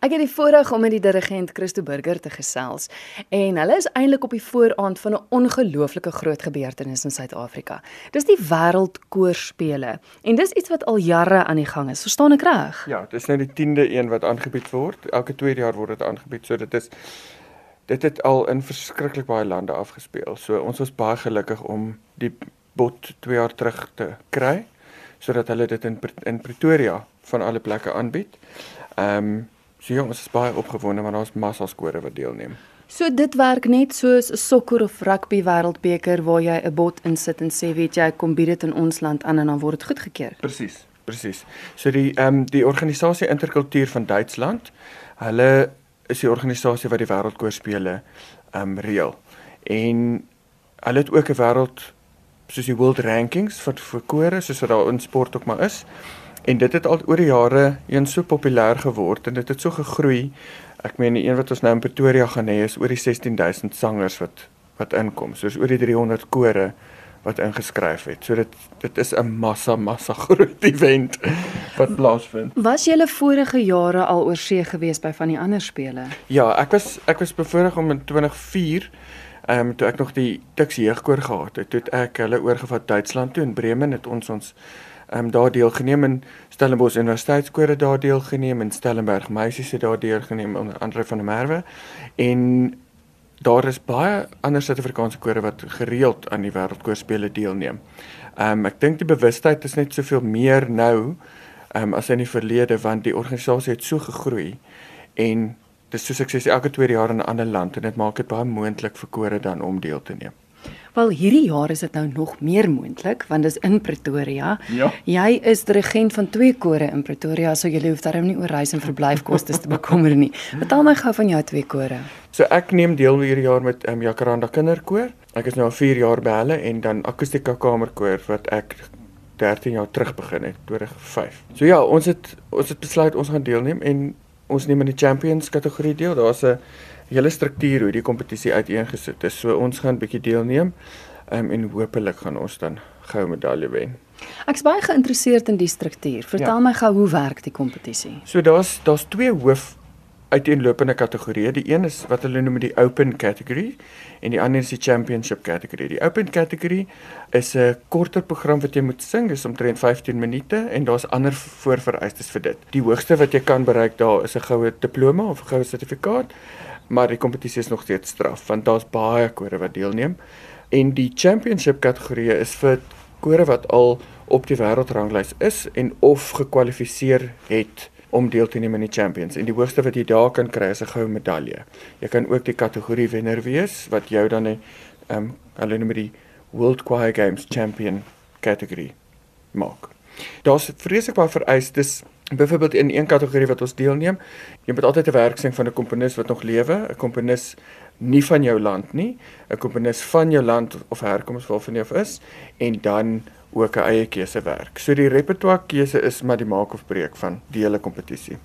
Ek het die voorreg om met die dirigent Christo Burger te gesels en hulle is eintlik op die vooraand van 'n ongelooflike groot gebeurtenis in Suid-Afrika. Dis die Wêreldkoorspele en dis iets wat al jare aan die gang is. Verstaan ek reg? Ja, dis nou die 10de een wat aangebied word. Elke 2 jaar word dit aangebied. So dit is dit het al in verskriklik baie lande afgespeel. So ons was baie gelukkig om die bot 2 jaar terug te kry sodat hulle dit in in Pretoria van alle plekke aanbied. Ehm um, So ja, ons is baie opgewonde want daar's massa skore wat deelneem. So dit werk net soos 'n sokker of rugby wêreldbeker waar jy 'n bot insit en sê weet jy kom bied dit in ons land aan en dan word dit goedgekeur. Presies, presies. So die ehm um, die organisasie Interkultuur van Duitsland, hulle is die organisasie wat die wêreldkoorspele ehm um, reël. En hulle het ook 'n wêreld soos die world rankings vir vir kore soos wat daar in sport ook maar is. En dit het al oor die jare een so populêr geword en dit het so gegroei. Ek meen die een wat ons nou in Pretoria gaan hê is oor die 16000 sangers wat wat inkom. So is oor die 300 kore wat ingeskryf het. So dit dit is 'n massa massa groot event wat plaasvind. Was jy hulle vorige jare al oor see gewees by van die ander spele? Ja, ek was ek was bevoorreg om in 2004 ehm um, toe ek nog die Tux jeugkoor gehad het, toe ek hulle oorgevat Duitsland toe in Bremen het ons ons ehm um, daar deelgeneem in Stellenbosch Universiteitskoor daar deelgeneem en Stellenberg meisies het daar deelgeneem onder Andre van der Merwe en daar is baie ander Suid-Afrikaanse kore wat gereeld aan die wêreldkoorspele deelneem. Ehm um, ek dink die bewustheid is net soveel meer nou ehm um, as in die verlede want die organisasie het so gegroei en dis soos ek sê elke tweede jaar in 'n ander land en dit maak dit baie moontlik vir kore dan om deel te neem. Wel hierdie jaar is dit nou nog meer moontlik want dis in Pretoria. Ja. Jy is dirigent van twee kore in Pretoria, so jy hoef darem nie oor reis en verblyfkoste te bekommer nie. Vertel my gou van jou twee kore. So ek neem deel hierdie jaar met um, Jacaranda Kinderkoor. Ek is nou al 4 jaar by hulle en dan Akustika Kamerkoor wat ek 13 jaar terug begin het, 2005. So ja, ons het ons het besluit ons gaan deelneem en ons neem in die Champions kategorie deel. Daar's 'n hele struktuur hoe die kompetisie uiteengesit is. So ons gaan bietjie deelneem um, en hopelik gaan ons dan goue medalje wen. Ek's baie geïnteresseerd in die struktuur. Vertel ja. my gou hoe werk die kompetisie? So daar's daar's twee hoof uiteenlopende kategorieë. Die een is wat hulle noem die open category en die ander is die championship category. Die open category is 'n korter program wat jy moet sing, dis omtrent 15 minute en daar's ander voorvereistes vir dit. Die hoogste wat jy kan bereik daar is 'n goue diploma of 'n goue sertifikaat maar die kompetisie is nog steeds straf want daar's baie kore wat deelneem en die championship kategorie is vir kore wat al op die wêreldranglys is en of gekwalifiseer het om deel te neem aan die champions en die hoogste wat jy daar kan kry is 'n goue medalje. Jy kan ook die kategorie wenner wees wat jou dan 'n ehm um, hulle noem die World Choir Games Champion kategorie maak. Daar's vreeslik baie vereistes Byvoorbeeld in een kategorie wat ons deelneem, jy moet altyd 'n werk sien van 'n komponis wat nog lewe, 'n komponis nie van jou land nie, 'n komponis van jou land of herkoms waarvan jy of is en dan ook 'n eie keuse werk. So die repertoire keuse is maar die maak of breek van die hele kompetisie.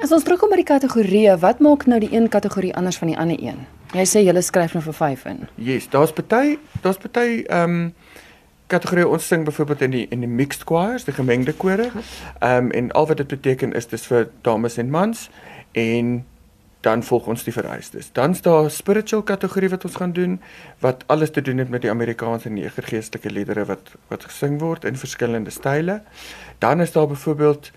As ons terugkom by die kategorieë, wat maak nou die een kategorie anders van die ander een? Jy sê jy skryf nou vir 5 in. Yes, daar's party, daar's party ehm um, kategorie ons sing byvoorbeeld in die in die mixed choirs, die gemengde kore. Ehm um, en al wat dit beteken is dis vir dames en mans en dan volg ons die vereistes. Dan is daar spiritual kategorie wat ons gaan doen wat alles te doen het met die Amerikaanse nege geestelike liedere wat wat gesing word in verskillende style. Dan is daar byvoorbeeld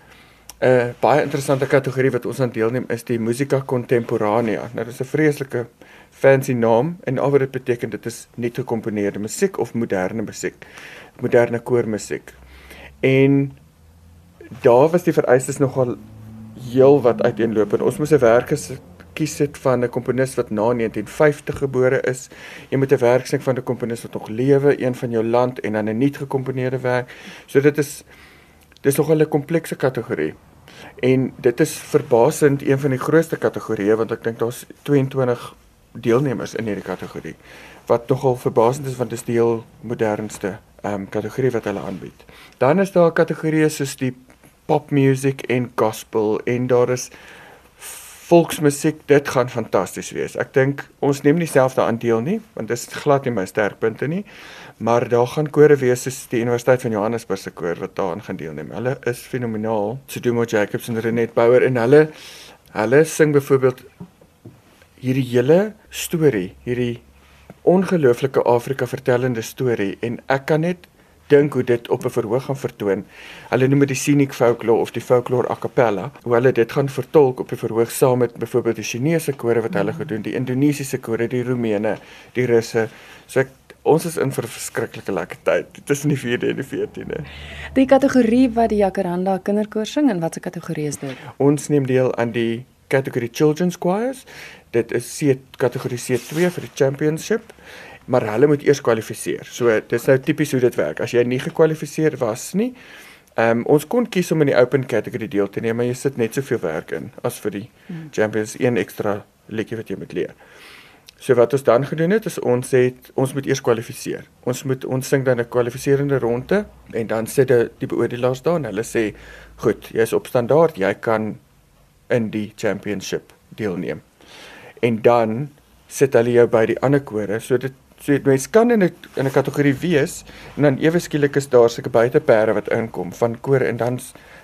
'n uh, baie interessante kategorie wat ons aan deelneem is die musica contemporanea. Nou dis 'n vreeslike fancy naam en al wat dit beteken dit is net gekomponeerde musiek of moderne musiek. Moderne koormusiek. En daar was die vereistes nogal heel wat uiteenlopend. Ons moes 'n werk kies het van 'n komponis wat na 1950 gebore is. Jy moet 'n werk sien van 'n komponis wat nog lewe, een van jou land en dan 'n nuut gekomponeerde werk. So dit is dis nogal 'n komplekse kategorie. En dit is verbasend een van die grootste kategorieë want ek dink daar's 22 deelnemers in hierdie kategorie wat nogal verbasend is want dit is die heel modernste ehm um, kategorie wat hulle aanbied. Dan is daar kategorieë soos die pop music en gospel en daar is volksmusiek. Dit gaan fantasties wees. Ek dink ons neem nie self daaraan deel nie want dit is glad nie my sterkpunte nie. Maar daar gaan kore wees soos die Universiteit van Johannesburg se koor wat daaraan gaan deelneem. Hulle is fenomenaal. Sudumo Jacobs en Renet Bouwer en hulle Hulle sing byvoorbeeld hierdie hele storie, hierdie ongelooflike Afrika vertellende storie en ek kan net dink hoe dit op 'n verhoog gaan vertoon. Hulle noem dit die scenic folklore of die folklore a cappella. Hoe hulle dit gaan vertolk op 'n verhoog saam met byvoorbeeld die Chinese kore wat hulle gedoen, die Indonesiese kore, die Roemene, die Russe. So ek ons is in vir 'n verskriklike lekker tyd tussen die 4de en die 14de. Die kategorie wat die Jacaranda kinderkoor sing en watse kategorie is dit? Ons neem deel aan die kategorie children's choirs. Dit is C kategorie C2 vir die championship maar hulle moet eers kwalifiseer. So dis nou tipies hoe dit werk. As jy nie gekwalifiseer was nie, ehm um, ons kon kies om in die open category deel te neem, maar jy sit net soveel werk in as vir die hmm. champions een ekstra liedjie wat jy moet leer. So wat ons dan gedoen het is ons het ons moet eers kwalifiseer. Ons moet ons sing dan 'n kwalifiserende ronde en dan sit die, die beoordelaars daar en hulle sê goed, jy's op standaard, jy kan in die championship deelneem. En dan sit hulle jou by die ander kore. So dit So jy mens kan in 'n in 'n kategorie wees en dan ewe skielik is daar sulke buiteperde wat inkom van kore en dan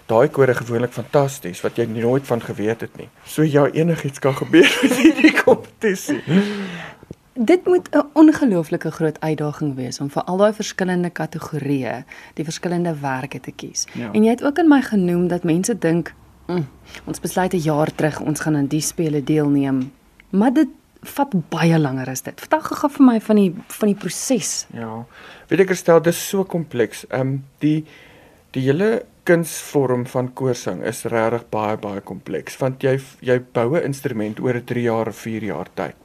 daai kore gewoonlik fantasties wat jy nooit van geweet het nie. So ja, enigiets kan gebeur met hierdie kompetisie. Dit moet 'n ongelooflike groot uitdaging wees om vir al daai verskillende kategorieë die verskillende werke te kies. Ja. En jy het ook aan my genoem dat mense dink, mm, ons besluit 'n jaar terug ons gaan aan die spele deelneem, maar dit vat baie langer as dit. Vertel gou vir my van die van die proses. Ja. Weet ek herstel dis so kompleks. Ehm um, die die hele kunsvorm van koorsing is regtig baie baie kompleks want jy jy bou 'n instrument oor 'n 3 jaar of 4 jaar tyd.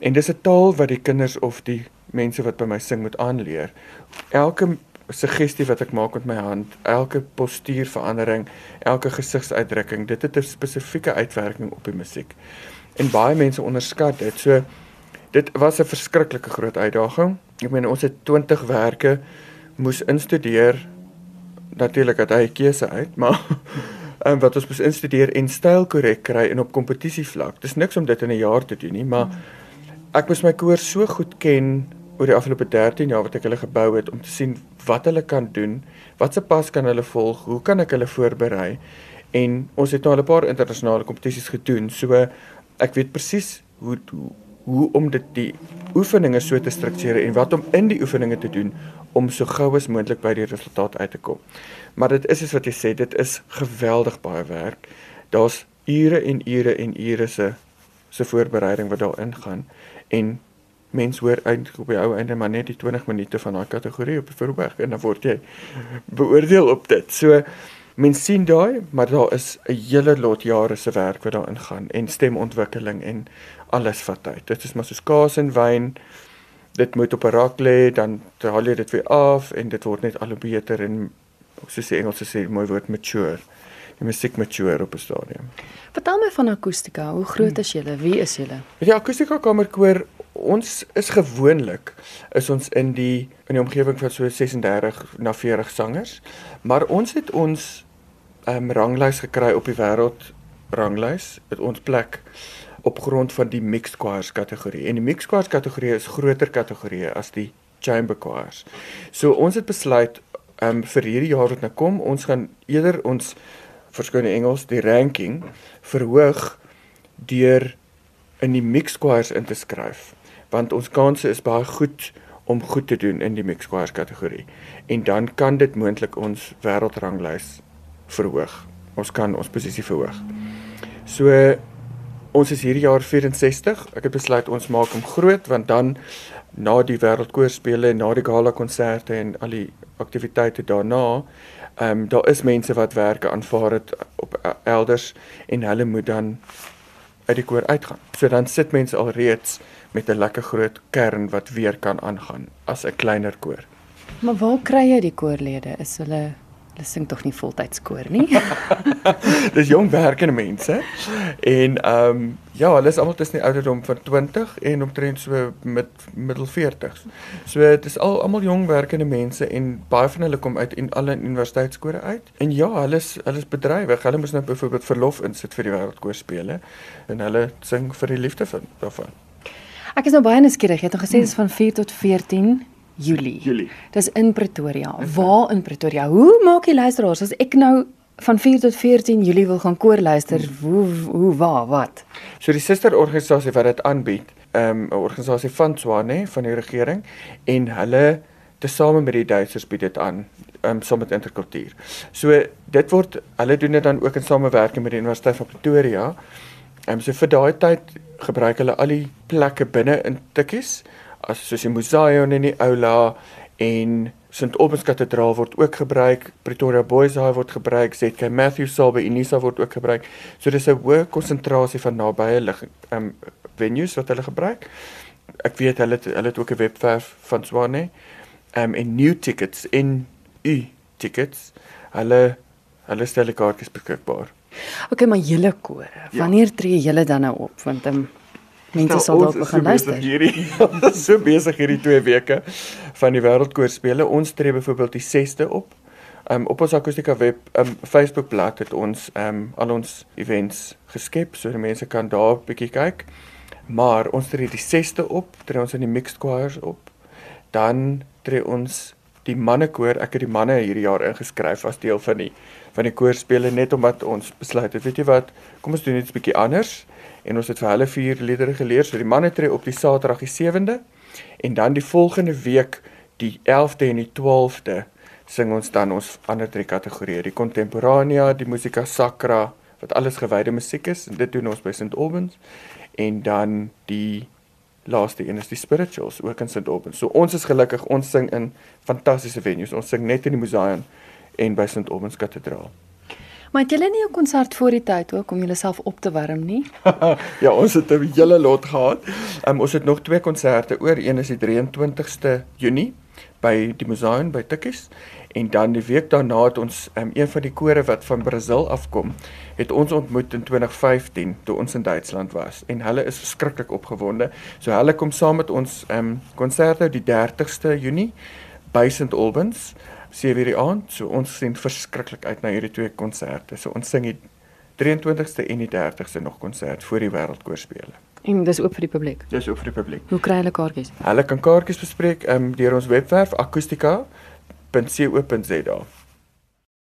En dis 'n taal wat die kinders of die mense wat by my sing moet aanleer. Elke suggestie wat ek maak met my hand, elke postuurverandering, elke gesigsuitdrukking, dit het 'n spesifieke uitwerking op die musiek en baie mense onderskat dit. So dit was 'n verskriklike groot uitdaging. Ek meen ons het 20 werke moes instudeer. Natuurlik het hy keuse uit, maar en wat ons moes instudeer en styl korrek kry en op kompetisie vlak. Dis niks om dit in 'n jaar te doen nie, maar ek moes my koor so goed ken oor die afgelope 13 jaar wat ek hulle gebou het om te sien wat hulle kan doen, watse pas kan hulle volg, hoe kan ek hulle voorberei? En ons het nou al 'n paar internasionale kompetisies gedoen. So ek weet presies hoe, hoe hoe om dit die oefeninge so te struktureer en wat om in die oefeninge te doen om so gou as moontlik by die resultaat uit te kom. Maar dit is soos wat jy sê, dit is geweldig baie werk. Daar's ure en ure en ure se se voorbereiding wat daarin gaan en mens hoor eintlik op die ou einde maar net die 20 minute van daai kategorie op die verhoog en dan word jy beoordeel op dit. So Mens sien daai, maar daar is 'n hele lot jare se werk wat daarin gaan en stemontwikkeling en alles wat tyd. Dit is maar soos kaas en wyn. Dit moet op 'n rak lê, dan haal jy dit weer af en dit word net al hoe beter en soos die Engelse sê, mooi woord mature. Die musiek mature op 'n stadium. Vertel my van akustika. Hoe groot is julle? Wie is julle? Die akustika kamerkoor ons is gewoonlik is ons in die in die omgewing van so 36 na 40 sangers, maar ons het ons um, ranglys gekry op die wêreld ranglys met ons plek op grond van die mixed choirs kategorie. En die mixed choirs kategorie is groter kategorie as die chamber choirs. So ons het besluit um vir hierdie jaar wat nou kom, ons gaan eerder ons verskoon Engels die ranking verhoog deur in die mixed choirs in te skryf want ons kanse is baie goed om goed te doen in die mixed choirs kategorie en dan kan dit moontlik ons wêreldranglys verhoog. Ons kan ons posisie verhoog. So ons is hierdie jaar 64. Ek het besluit ons maak hom groot want dan na die wêreldkoorspele en na die gala konserte en al die aktiwiteite daarna, ehm um, daar is mense wat werke aanvaar het op elders en hulle moet dan uit die koor uitgaan. So dan sit mense alreeds met 'n lekker groot kern wat weer kan aangaan as 'n kleiner koor. Maar waar kry jy die koorlede? Is hulle Hulle sing tog nie voltyds koor nie. Dis jong werkende mense. En ehm um, ja, hulle is almal tussen die ouderdom van 20 en omtrent so met middel 40s. So dit is al almal jong werkende mense en baie van hulle kom uit en alle universiteitskore uit. En ja, hulle is hulle is bedrywig. Hulle moes nou byvoorbeeld verlof insit vir die wêreldkoor spele en hulle sing vir die liefde van daarvan. Ek is nou baie nuuskierig. Jy het nog gesê dit is van 4 tot 14 Julie. Julie. Dis in Pretoria. Waar in Pretoria? Hoe maak die luisteraars as ek nou van 4 tot 14 Julie wil gaan koor luister, hoe hoe waar wat? So die susterorganisasie wat dit aanbied, ehm, 'n um, organisasie van Swane van die regering en hulle tesame met die Duitsers bied dit aan um, saam met interkultuur. So dit word hulle doen dit dan ook in samewerking met die Universiteit van Pretoria. Ehm um, so vir daai tyd gebruik hulle al die plekke binne in Tikkies as soos die museum en die aula en St Albans Kathedraal word ook gebruik, Pretoria Boys High word gebruik, ZK Matthews Saal by Unisa word ook gebruik. So dis 'n hoë konsentrasie van nabye lig um venues wat hulle gebruik. Ek weet hulle het, hulle het ook 'n webwerf van Swane. Um en new tickets in u tickets. Hulle hulle stel die kaartjies beskikbaar. OK, maar julle kore, ja. wanneer tree julle dan nou op? Want um, mense nou, sal dalk begin luister. Hierdie so besig hierdie 2 weke van die wêreldkoorspele. Ons tree byvoorbeeld die 6de op. Um op ons akustika web um Facebook bladsy het ons um al ons events geskep sodat mense kan daar 'n bietjie kyk. Maar ons tree die 6de op, tree ons in die mixed choirs op. Dan tree ons die mannekoor. Ek het die manne hierdie jaar ingeskryf as deel van die van die koorspele net omdat ons besluit het, weet jy wat, kom ons doen iets bietjie anders en ons het vir hulle vier liedere geleer. So die manne tree op die Saterdag die 7de en dan die volgende week die 11de en die 12de sing ons dan ons ander drie kategorieë, die contemporania, die musica sacra wat alles gewyde musiek is en dit doen ons by St Albans en dan die laaste een is die spirituals ook in St Albans. So ons is gelukkig ons sing in fantastiese venues. Ons sing net in die Museum en by St Albans Kathedraal. Maar het julle nie 'n konsert voor die tyd ook om julleself op te warm nie? ja, ons het 'n hele lot gehad. Um, ons het nog twee konserte oor. Een is die 23ste Junie by die Museum by Tikkies en dan die week daarna het ons um, een van die kore wat van Brasil afkom, het ons ontmoet in 2015 toe ons in Duitsland was en hulle is verskriklik opgewonde. So hulle kom saam met ons um ehm, konserte die 30ste Junie by St Albans. 7:00 die aand. So ons sien verskriklik uit na hierdie twee konserte. So ons sing die 23ste en die 30ste nog konsert voor die wêreldkoorspele. En dis ook vir die publiek. Dis ook vir die publiek. Hoe kry hulle kaartjies? Hulle kan kaartjies bespreek um, deur ons webwerf akustika.co.za.